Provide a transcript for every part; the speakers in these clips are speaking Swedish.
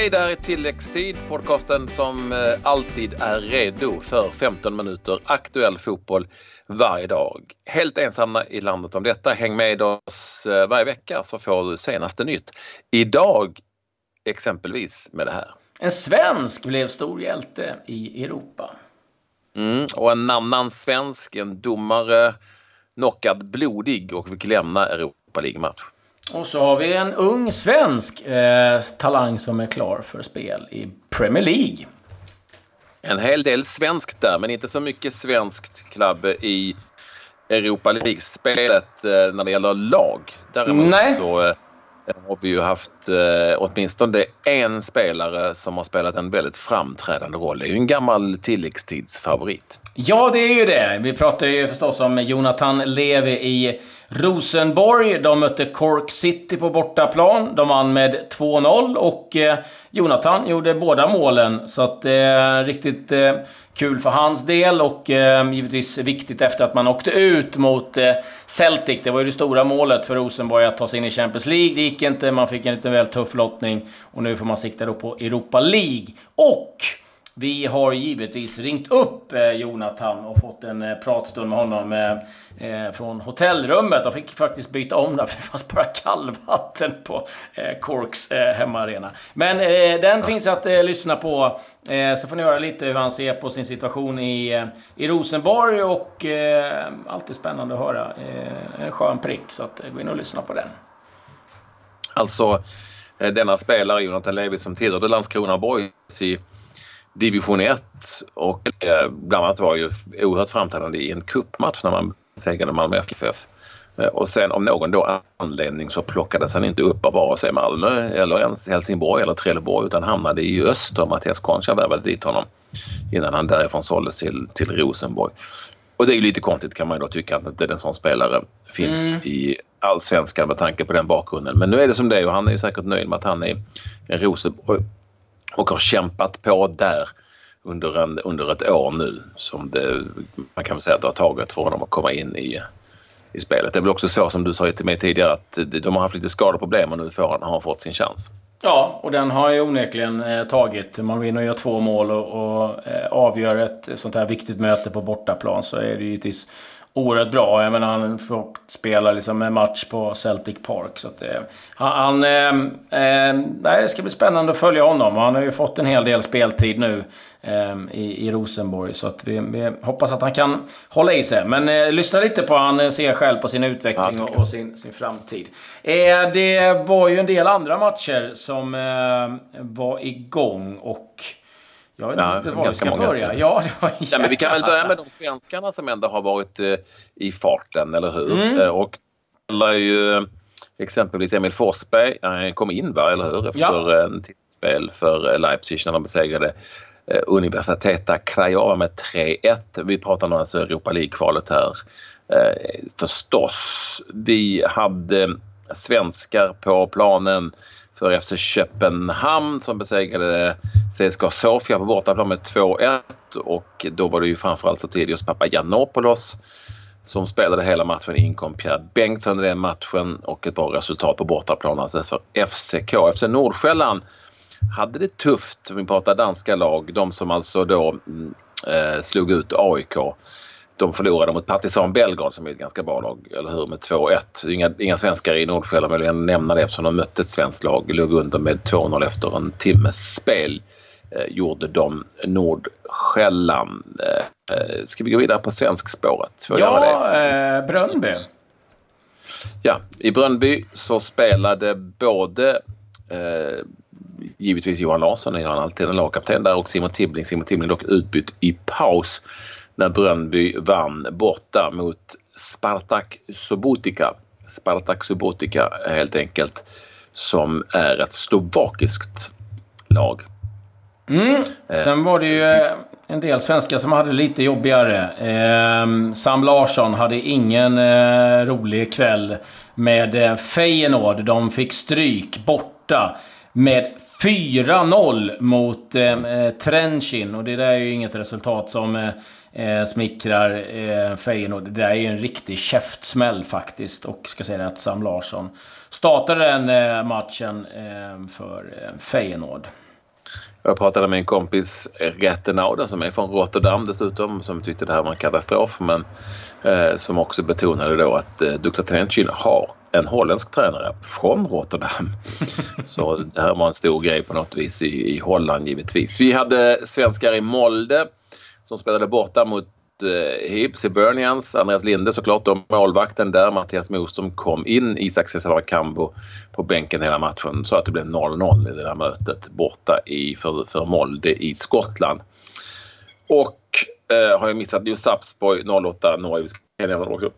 Hej, det här är Tilläggstid, podcasten som eh, alltid är redo för 15 minuter aktuell fotboll varje dag. Helt ensamma i landet om detta. Häng med oss eh, varje vecka så får du senaste nytt. Idag exempelvis med det här. En svensk blev stor hjälte i Europa. Mm, och en annan svensk, en domare, knockad blodig och fick lämna Europa League-match. Och så har vi en ung svensk eh, talang som är klar för spel i Premier League. En hel del svenskt där, men inte så mycket svenskt klubb i Europa League-spelet eh, när det gäller lag. Däremot Nej. så eh, har vi ju haft eh, åtminstone en spelare som har spelat en väldigt framträdande roll. Det är ju en gammal tilläggstidsfavorit. Ja, det är ju det. Vi pratar ju förstås om Jonathan Levi i Rosenborg. De mötte Cork City på bortaplan. De vann med 2-0 och eh, Jonathan gjorde båda målen. Så att det är riktigt eh, kul för hans del och eh, givetvis viktigt efter att man åkte ut mot eh, Celtic. Det var ju det stora målet för Rosenborg att ta sig in i Champions League. Det gick inte, man fick en lite väl tuff lottning och nu får man sikta då på Europa League. Och vi har givetvis ringt upp eh, Jonathan och fått en eh, pratstund med honom eh, från hotellrummet. De fick faktiskt byta om där för det fanns bara kallvatten på Corks hemmaarena. Men den finns att lyssna på. Så får ni höra lite hur han ser på sin situation i, i Rosenborg och alltid spännande att höra. En skön prick, så att, gå in och lyssna på den. Alltså denna spelare, Jonathan Levi, som tillhörde Landskrona Boys i division 1 och eh, bland annat var ju oerhört framträdande i en cupmatch när man segrade Malmö FF. Eh, Och sen om någon då anledning så plockades han inte upp av vare sig Malmö eller ens Helsingborg eller Trelleborg utan hamnade i Öster. Mattias Concha värvade dit honom innan han därifrån såldes till, till Rosenborg. Och det är ju lite konstigt kan man ju då tycka att inte en sån spelare finns Mm. i allsvenskan med tanke på den bakgrunden. Men nu är det som det är och han är ju säkert nöjd med att han är i Rosenborg och har kämpat på där under, en, under ett år nu som det, man kan väl säga att det har tagit för honom att komma in i, i spelet. Det är väl också så som du sa till mig tidigare att de har haft lite skadeproblem och nu får han, har han fått sin chans. Ja, och den har ju onekligen eh, tagit. Man vinner och gör två mål och, och eh, avgör ett sånt här viktigt möte på bortaplan så är det ju givetvis oerhört bra. Jag menar, han får spela liksom en match på Celtic Park. Så att, eh, han, eh, eh, det ska bli spännande att följa honom. Han har ju fått en hel del speltid nu eh, i, i Rosenborg. Så att vi, vi hoppas att han kan hålla i sig. Men eh, lyssna lite på han eh, ser själv på sin utveckling Ja, och, och sin, sin framtid. Det var ju en del andra matcher som var igång och... Jag vet Ja, inte var vi ska många. börja. Ja, det var Ja, men vi kan väl börja med de svenskarna som ändå har varit eh, i farten, eller hur? Mm. Eh, och ju eh, exempelvis Emil Forsberg, han kom in va, eller hur? Efter Ja. en titelspel för eh, Leipzig när de besegrade eh, Universiteta Craiova med 3-1. Vi pratar nu alltså Europa League-kvalet här. Eh, förstås, vi hade svenskar på planen för FC Köpenhamn som besegrade CSKA Sofia på bortaplan med 2-1 och då var det ju framförallt Sotirios Papagiannopoulos som spelade hela matchen. Inkom Pierre Bengtsson i den matchen och ett bra resultat på bortaplan alltså för FCK. FC Nordsjälland hade det tufft. Vi pratar danska lag. De som alltså då mm, eh, slog ut AIK. De förlorade mot Partizan Belgrad som är ett ganska bra lag, eller hur? Med 2-1. Inga, inga svenskar i men jag vill nämna det eftersom de mötte ett svenskt lag. Låg under med 2-0 efter en timmes spel. Eh, gjorde de Nordsjälland. Eh, eh, ska vi gå vidare på svenskspåret? Får jag? Ja, eh, Brönnby. Ja, i Brönnby så spelade både eh, givetvis Johan Larsson, gör han alltid, en lagkapten där och Simon Tibbling. Simon Tibbling dock utbytt i paus när Brönnby vann borta mot Spartak Subotica. Spartak Subotica helt enkelt som är ett slovakiskt lag. Mm. Sen var det ju eh, en del svenskar som hade lite jobbigare. Eh, Sam Larsson hade ingen eh, rolig kväll med eh, Feyenoord. De fick stryk borta med 4-0 mot eh, eh, Trenchin. Och det där är ju inget resultat som eh, eh, smickrar eh, Feyenoord. Det där är ju en riktig käftsmäll faktiskt. Och ska säga det att Sam Larsson startade den eh, matchen eh, för eh, Feyenoord. Jag pratade med en kompis, Rettenauda, som är från Rotterdam dessutom, som tyckte det här var en katastrof. Men eh, som också betonade då att eh, Dukla Tencin har en holländsk tränare från Rotterdam. Så det här var en stor grej på något vis i, i Holland givetvis. Vi hade svenskar i Molde som spelade borta mot eh, Hibs i Bernians, Andreas Linde såklart då, målvakten där. Mattias Moström kom in. Isak Cesar på bänken hela matchen. Så att det blev 0-0 i det där mötet borta i, för, för Molde i Skottland. Och eh, har jag missat New Sapsborg 08 Norge. Vi ska nämna också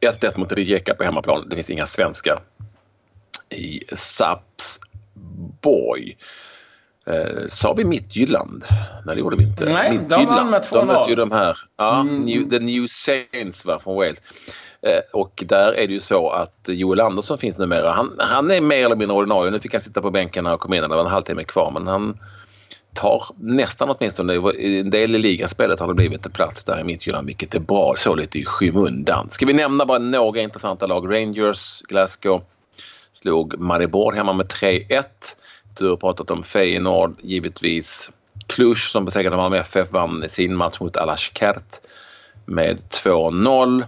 1-1 mot Rijeka på hemmaplan. Det finns inga svenskar i Sapsborg. Eh, sa vi Midtjylland? Nej, det gjorde vi inte. Nej, de vann med 2-0. De mötte ju de här. Ja, mm. New, The New Saints var från Wales. Eh, och där är det ju så att Joel Andersson finns numera. Han, han är mer eller mindre ordinarie. Nu fick han sitta på bänken när han kom in. Det var en halvtimme kvar. Men han tar nästan åtminstone, i en del i ligaspelet har det blivit en plats där i Midtjylland vilket är bra, så lite i skymundan. Ska vi nämna bara några intressanta lag. Rangers, Glasgow slog Maribor hemma med 3-1. Du har pratat om Feyenoord givetvis. Cluj som besegrade Malmö FF vann sin match mot Alashkert med 2-0.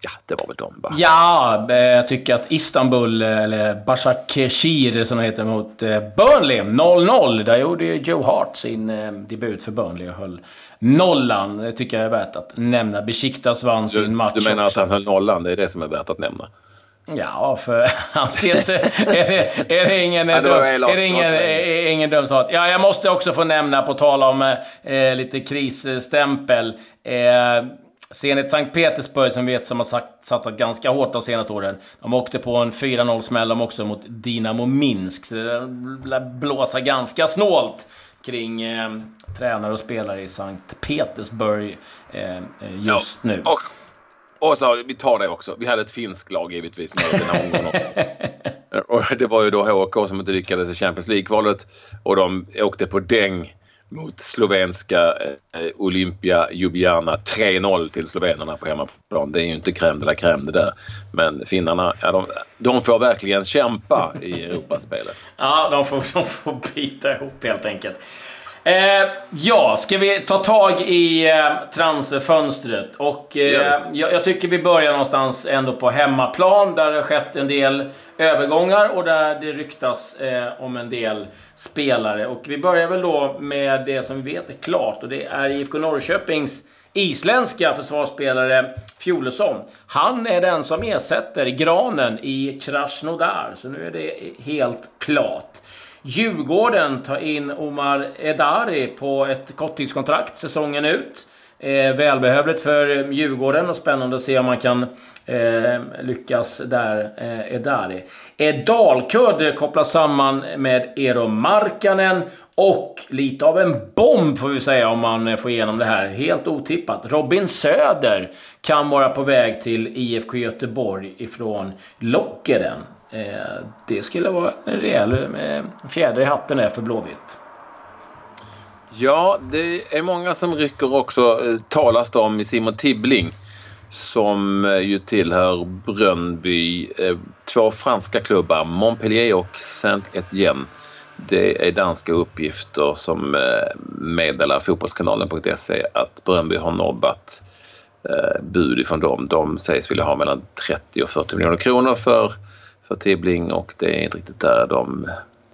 Ja, det var väl de va? Ja, eh, jag tycker att Istanbul, eh, eller Başakşehir som det heter, mot eh, Burnley 0-0. Där gjorde ju Joe Hart sin debut för Burnley och höll nollan. Det tycker jag är värt att nämna. Besiktas vann sin match Du menar också. att han höll nollan? Det är det som är värt att nämna? Ja, för hans del så är det, är det ingen, ja, är det ingen, är ingen dum sak. Ja, jag måste också få nämna, på tal om eh, lite krisstämpel. Eh, Zenit Sankt Petersburg som vet som har sagt, satsat ganska hårt de senaste åren. De åkte på en 4-0 smäll de också mot Dinamo Minsk. Så det blåsa ganska snålt kring eh, tränare och spelare i Sankt Petersburg eh, just ja, nu. Och, och så, vi tar det också. Vi hade ett finskt lag givetvis med den här omgången. och det var ju då HK som inte lyckades i Champions League-kvalet. Och de åkte på däng mot slovenska eh, Olympia Ljubljana. 3-0 till slovenerna på hemmaplan. Det är ju inte crème de la crème det där. Men finnarna, ja, de, de får verkligen kämpa i Europaspelet. ja, de får, de får bita ihop helt enkelt. Eh, ja, ska vi ta tag i eh, transferfönstret? Och eh, jag, jag, tycker vi börjar någonstans ändå på hemmaplan där det har skett en del övergångar och där det ryktas eh, om en del spelare. Och vi börjar väl då med det som vi vet är klart och det är IFK Norrköpings isländska försvarsspelare Fjolesson. Han är den som ersätter Granen i Krasnodar, så nu är det helt klart. Djurgården tar in Omar Edari på ett korttidskontrakt säsongen ut. Eh, välbehövligt för Djurgården och spännande att se om man kan eh, lyckas där, eh, Edari. Eh, Dalkurd kopplas samman med Eero Markkanen och lite av en bomb får vi säga om man får igenom det här. Helt otippat. Robin Söder kan vara på väg till IFK Göteborg ifrån Lockeren. Eh, det skulle vara en rejäl eh, fjäder i hatten där för Blåvitt. Ja, det är många som rycker också, eh, talas det om, i Simon Tibbling som ju tillhör Brönnby. Två franska klubbar, Montpellier och Saint-Étienne. Det är danska uppgifter som meddelar fotbollskanalen.se att Brönnby har nobbat bud ifrån dem. De sägs vilja ha mellan 30 och 40 miljoner kronor för för Tibbling och det är inte riktigt där de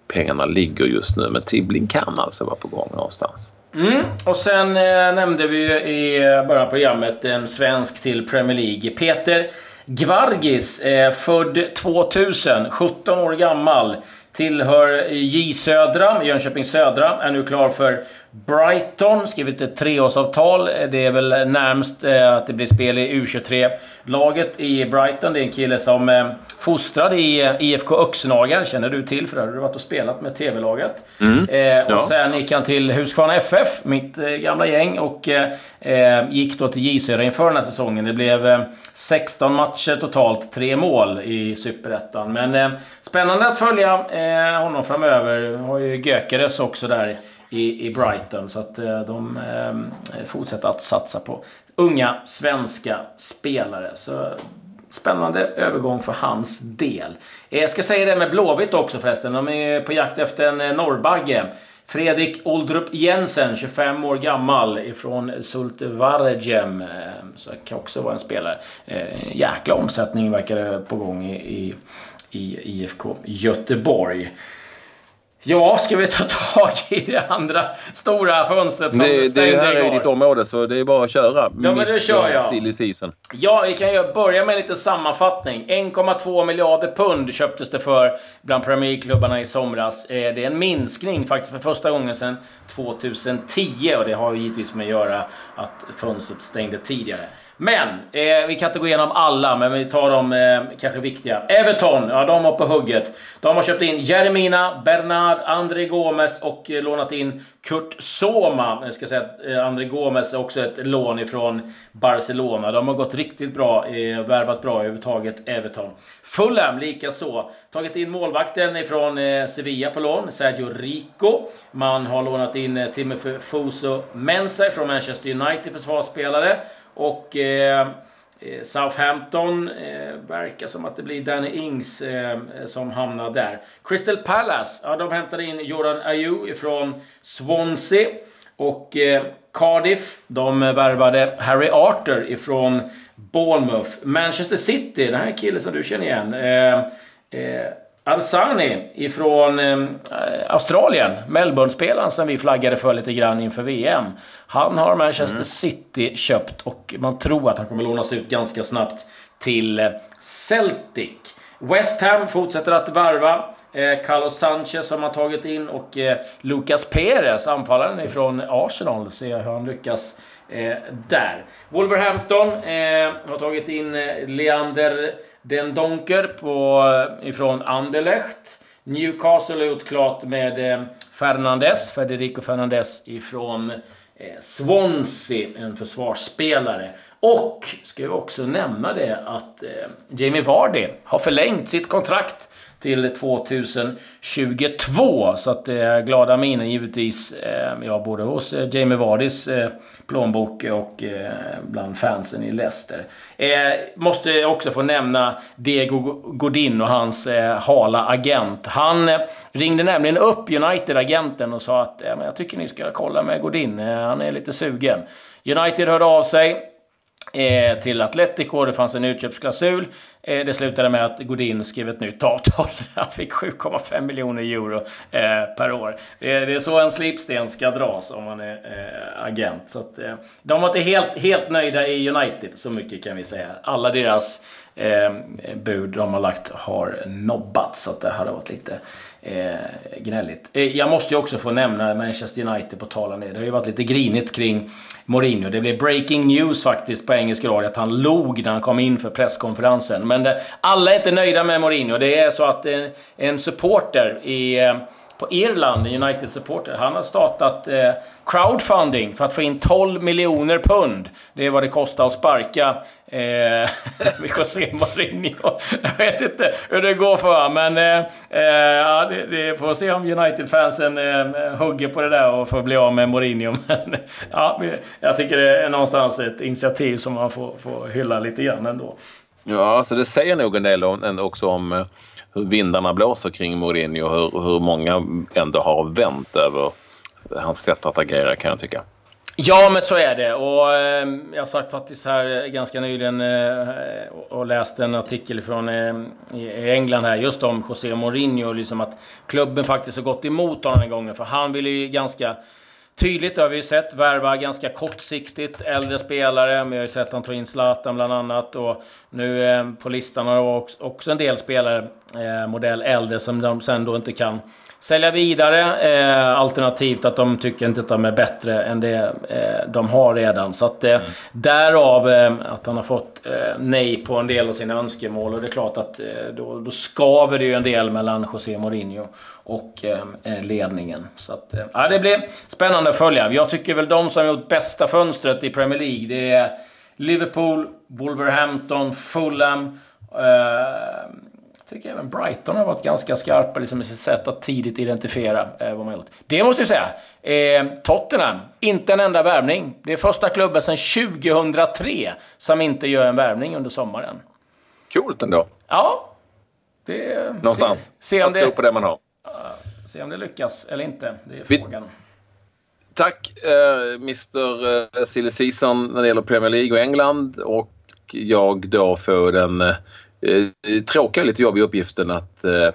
pengarna ligger just nu. Men Tibbling kan alltså vara på gång någonstans. Mm. Och sen eh, nämnde vi i början av programmet en svensk till Premier League. Peter Gvargis, eh, född 2000, 17 år gammal. Tillhör J Södra, Jönköping Södra. Är nu klar för Brighton. Skrivit ett treårsavtal. Det är väl närmst eh, att det blir spel i U23-laget i Brighton. Det är en kille som eh, fostrad i eh, IFK Öxnagar. Känner du till för det har du varit och spelat med TV-laget. Mm. Eh, och sen gick han till Huskvarna FF, mitt eh, gamla gäng. Och eh, gick då till J Södra inför den här säsongen. Det blev 16 matcher totalt, tre mål i Superettan. Men spännande att följa honom framöver. Har ju Gökeres också där i, i Brighton. Så att eh, de eh, fortsätter att satsa på unga svenska spelare. Så spännande övergång för hans del. Jag ska säga det med Blåvitt också förresten. De är på jakt efter en eh, norrbagge. Fredrik Oldrup Jensen, 25 år gammal, ifrån Zulte Waregem. Eh, så kan också vara en spelare. Eh, jäkla omsättning verkar det på gång i, i, i IFK Göteborg. Ja, ska vi ta tag i det andra stora fönstret som det, stängde Det här igår? är ditt område så det är bara att köra. Ja, men det kör jag. Silly season. Ja, vi kan ju börja med en liten sammanfattning. 1,2 miljarder pund köptes det för bland Premier League-klubbarna i somras. Eh, Det är en minskning faktiskt för första gången sedan 2010 och det har ju givetvis med att göra att fönstret stängde tidigare. Men, eh, vi kan inte gå igenom alla, men vi tar de eh, kanske viktiga. Everton, ja de var på hugget. De har köpt in Jeremina, Bernard, André Gomes och eh, lånat in Kurt Soma. Jag ska säga att eh, André Gomes är också ett lån ifrån Barcelona. De har gått riktigt bra, eh, värvat bra överhuvudtaget, Everton. Fulham likaså. Tagit in målvakten ifrån eh, Sevilla på lån, Sergio Rico. Man har lånat in eh, Timothy Fuso Mensah från Manchester United, försvarsspelare. Och eh, eh, Southampton eh, verkar som att det blir Danny Ings eh, eh, som hamnar där. Crystal Palace, ja, de hämtade in Jordan Ayew från Swansea. Och eh, Cardiff, de värvade Harry Arter ifrån Bournemouth. Manchester City, den här killen som du känner igen. Eh, eh, Alsani ifrån eh, Australien. Melbourne-spelaren som vi flaggade för lite grann inför VM. Han har Manchester Mm. City köpt och man tror att han kommer lånas ut ganska snabbt till eh, Celtic. West Ham fortsätter att varva. Eh, Carlos Sanchez har man tagit in och eh, Lucas Perez, anfallaren ifrån Arsenal. Se hur han lyckas eh, där. Wolverhampton eh, har tagit in eh, Leander den Donker på, eh, ifrån Anderlecht. Newcastle har gjort klart med eh, Fernandes, Federico Fernandes ifrån eh, Swansea, en försvarsspelare. Och ska jag också nämna det att Jamie Vardy har förlängt sitt kontrakt till 2022. Så att eh, det är glada miner givetvis. Eh, ja, både hos eh, Jamie Vardys plånbok och bland fansen i Leicester. Måste också få nämna Diego Godin och hans hala agent. Han ringde nämligen upp United-agenten och sa att jag tycker ni ska kolla med Godin. Han är lite sugen. United hörde av sig till Atletico. Det fanns en utköpsklausul. Eh, det slutade med att Godin skrev ett nytt avtal. Han fick 7,5 miljoner euro eh, per år. Det är, det är så en slipsten ska dras om man är eh, agent. Så att, eh, de var inte helt, helt nöjda i United, så mycket kan vi säga. Alla deras eh, bud de har lagt har nobbat, så att det hade varit lite eh, gnälligt. Eh, jag måste ju också få nämna Manchester United på tal det. Har ju varit lite grinigt kring Mourinho. Det blev breaking news faktiskt på engelska radio att han log när han kom in för presskonferensen. Men det, alla är inte nöjda med Mourinho. Det är så att en, en supporter i eh, på Irland, en United-supporter, han har startat eh, crowdfunding för att få in 12 miljoner pund. Det är vad det kostar att sparka eh, José Mourinho. Jag vet inte hur det går för honom, men eh, eh, ja, det, det får se om United-fansen eh, hugger på det där och får bli av med Mourinho. Men, ja, jag tycker det är någonstans ett initiativ som man får, får hylla lite grann ändå. Ja, så det säger nog en del om, också om eh, hur vindarna blåser kring Mourinho och hur, hur många ändå har vänt över hans sätt att agera kan jag tycka. Ja, men så är det. Och eh, jag satt faktiskt här ganska nyligen eh, och- läste en artikel från eh, i England här just om José Mourinho och liksom att klubben faktiskt har gått emot honom den gången. För han ville ju ganska tydligt, det har vi ju sett, värva ganska kortsiktigt äldre spelare. Men jag har ju sett han ta in Zlatan bland annat. Och nu eh, på listan har det också, också en del spelare, eh, modell äldre, som de sen då inte kan sälja vidare. Eh, alternativt att de tycker inte att de är bättre än det eh, de har redan. Så att eh, därav eh, att han har fått nej på en del av sina önskemål. Och det är klart att då, då skaver det ju en del mellan José Mourinho och ledningen. Så att, ja, det blir spännande att följa. Jag tycker väl de som har gjort bästa fönstret i Premier League, det är Liverpool, Wolverhampton, Fulham. Eh, tycker även Brighton har varit ganska skarpa liksom, i sitt sätt att tidigt identifiera eh, vad man gjort. Det måste jag säga. Eh, Tottenham, inte en enda värvning. Det är första klubben sedan 2003 som inte gör en värvning under sommaren. Coolt ändå. Ja, det... Någonstans. Se, se, om det, på det man har. Se om det lyckas eller inte. Det är frågan. Tack eh, Mr eh, Silly Season när det gäller Premier League och England. Och jag då får den eh, tråkiga och lite jobbiga uppgiften att eh,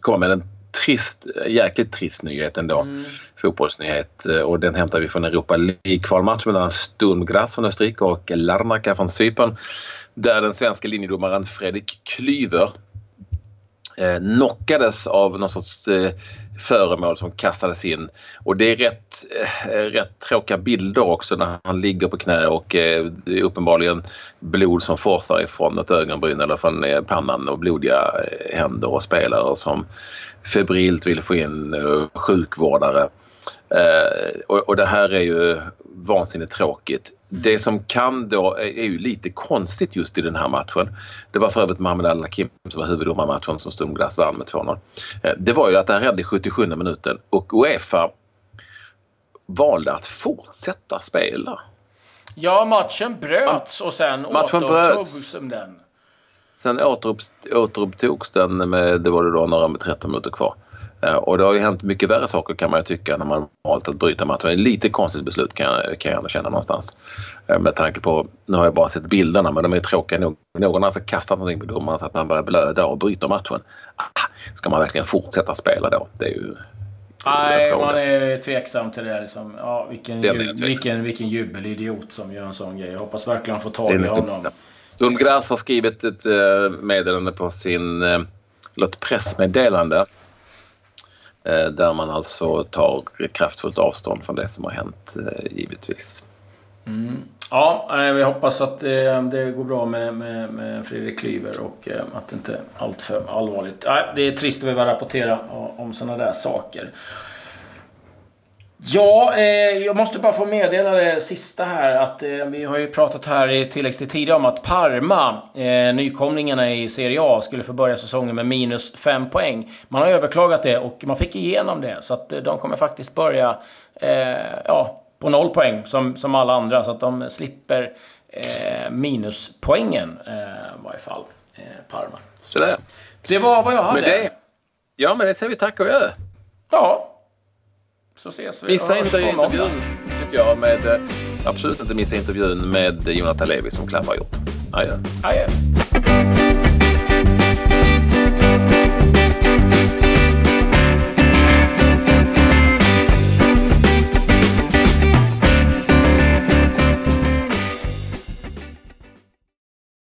komma med en trist, jäkligt trist nyhet ändå. Mm. Fotbollsnyhet. Eh, och den hämtar vi från Europa League-kvalmatch mellan Sturm Graz från Österrike och Larnaca från Cypern. Där den svenska linjedomaren Fredrik Klyver eh, knockades av någon sorts eh, föremål som kastades in. Och det är rätt, eh, rätt tråkiga bilder också när han ligger på knä och eh, det är uppenbarligen blod som forsar ifrån ett ögonbryn eller från eh, pannan och blodiga eh, händer och spelare som febrilt vill få in eh, sjukvårdare. Eh, och, och, det här är ju vansinnigt tråkigt. Mm. Det som kan då är, är ju lite konstigt just i den här matchen. Det var för övrigt Mohamed Al-Hakim som var huvuddomare i matchen som Sturmglass vann med 2-0. Eh, det var ju att det här hände i 77 minuten och Uefa valde att fortsätta spela. Ja, matchen bröts och sen återupptogs den. Sen återupptogs den med, det var det då några 13 minuter kvar. Eh, och det har ju hänt mycket värre saker kan man ju tycka när man valt att bryta matchen. Det är lite konstigt beslut kan jag, kan jag känna någonstans. Eh, med tanke på, nu har jag bara sett bilderna men de är tråkiga nog. Någon har alltså kastat någonting på domaren så att han börjar blöda och bryter matchen. Ah, ska man verkligen fortsätta spela då? Det är ju... Nej, man är tveksam till det. Liksom. Ja, vilken, jub vilken, vilken jubelidiot som gör en sån grej. Jag hoppas verkligen få tag i honom. Sturmgras har skrivit ett uh, meddelande på sin... Uh, ett pressmeddelande Eh, Eh, där man alltså tar kraftfullt avstånd från det som har hänt eh, givetvis. Mm. Ja, eh, vi hoppas att det, det går bra med, med, med Fredrik Klyver och att det inte är allt för allvarligt. Det är trist att behöva rapportera om sådana där saker. Ja, eh, jag måste bara få meddela det sista här att eh, vi har ju pratat här i tilläggstid tidigare om att Parma, eh, nykomlingarna i Serie A, skulle få börja säsongen med minus 5 poäng. Man har överklagat det och man fick igenom det så att eh, de kommer faktiskt börja eh, ja, på noll poäng som, som alla andra så att de slipper eh, minuspoängen i varje fall, Parma. Så det. det var vad jag hade. Men det, ja, men det säger vi tack och gör. Ja, så ses vi. Missa inte intervjun tycker jag med, eh, absolut inte missa intervjun med Jonathan Levi som Klapp har gjort. Adjö. Adjö.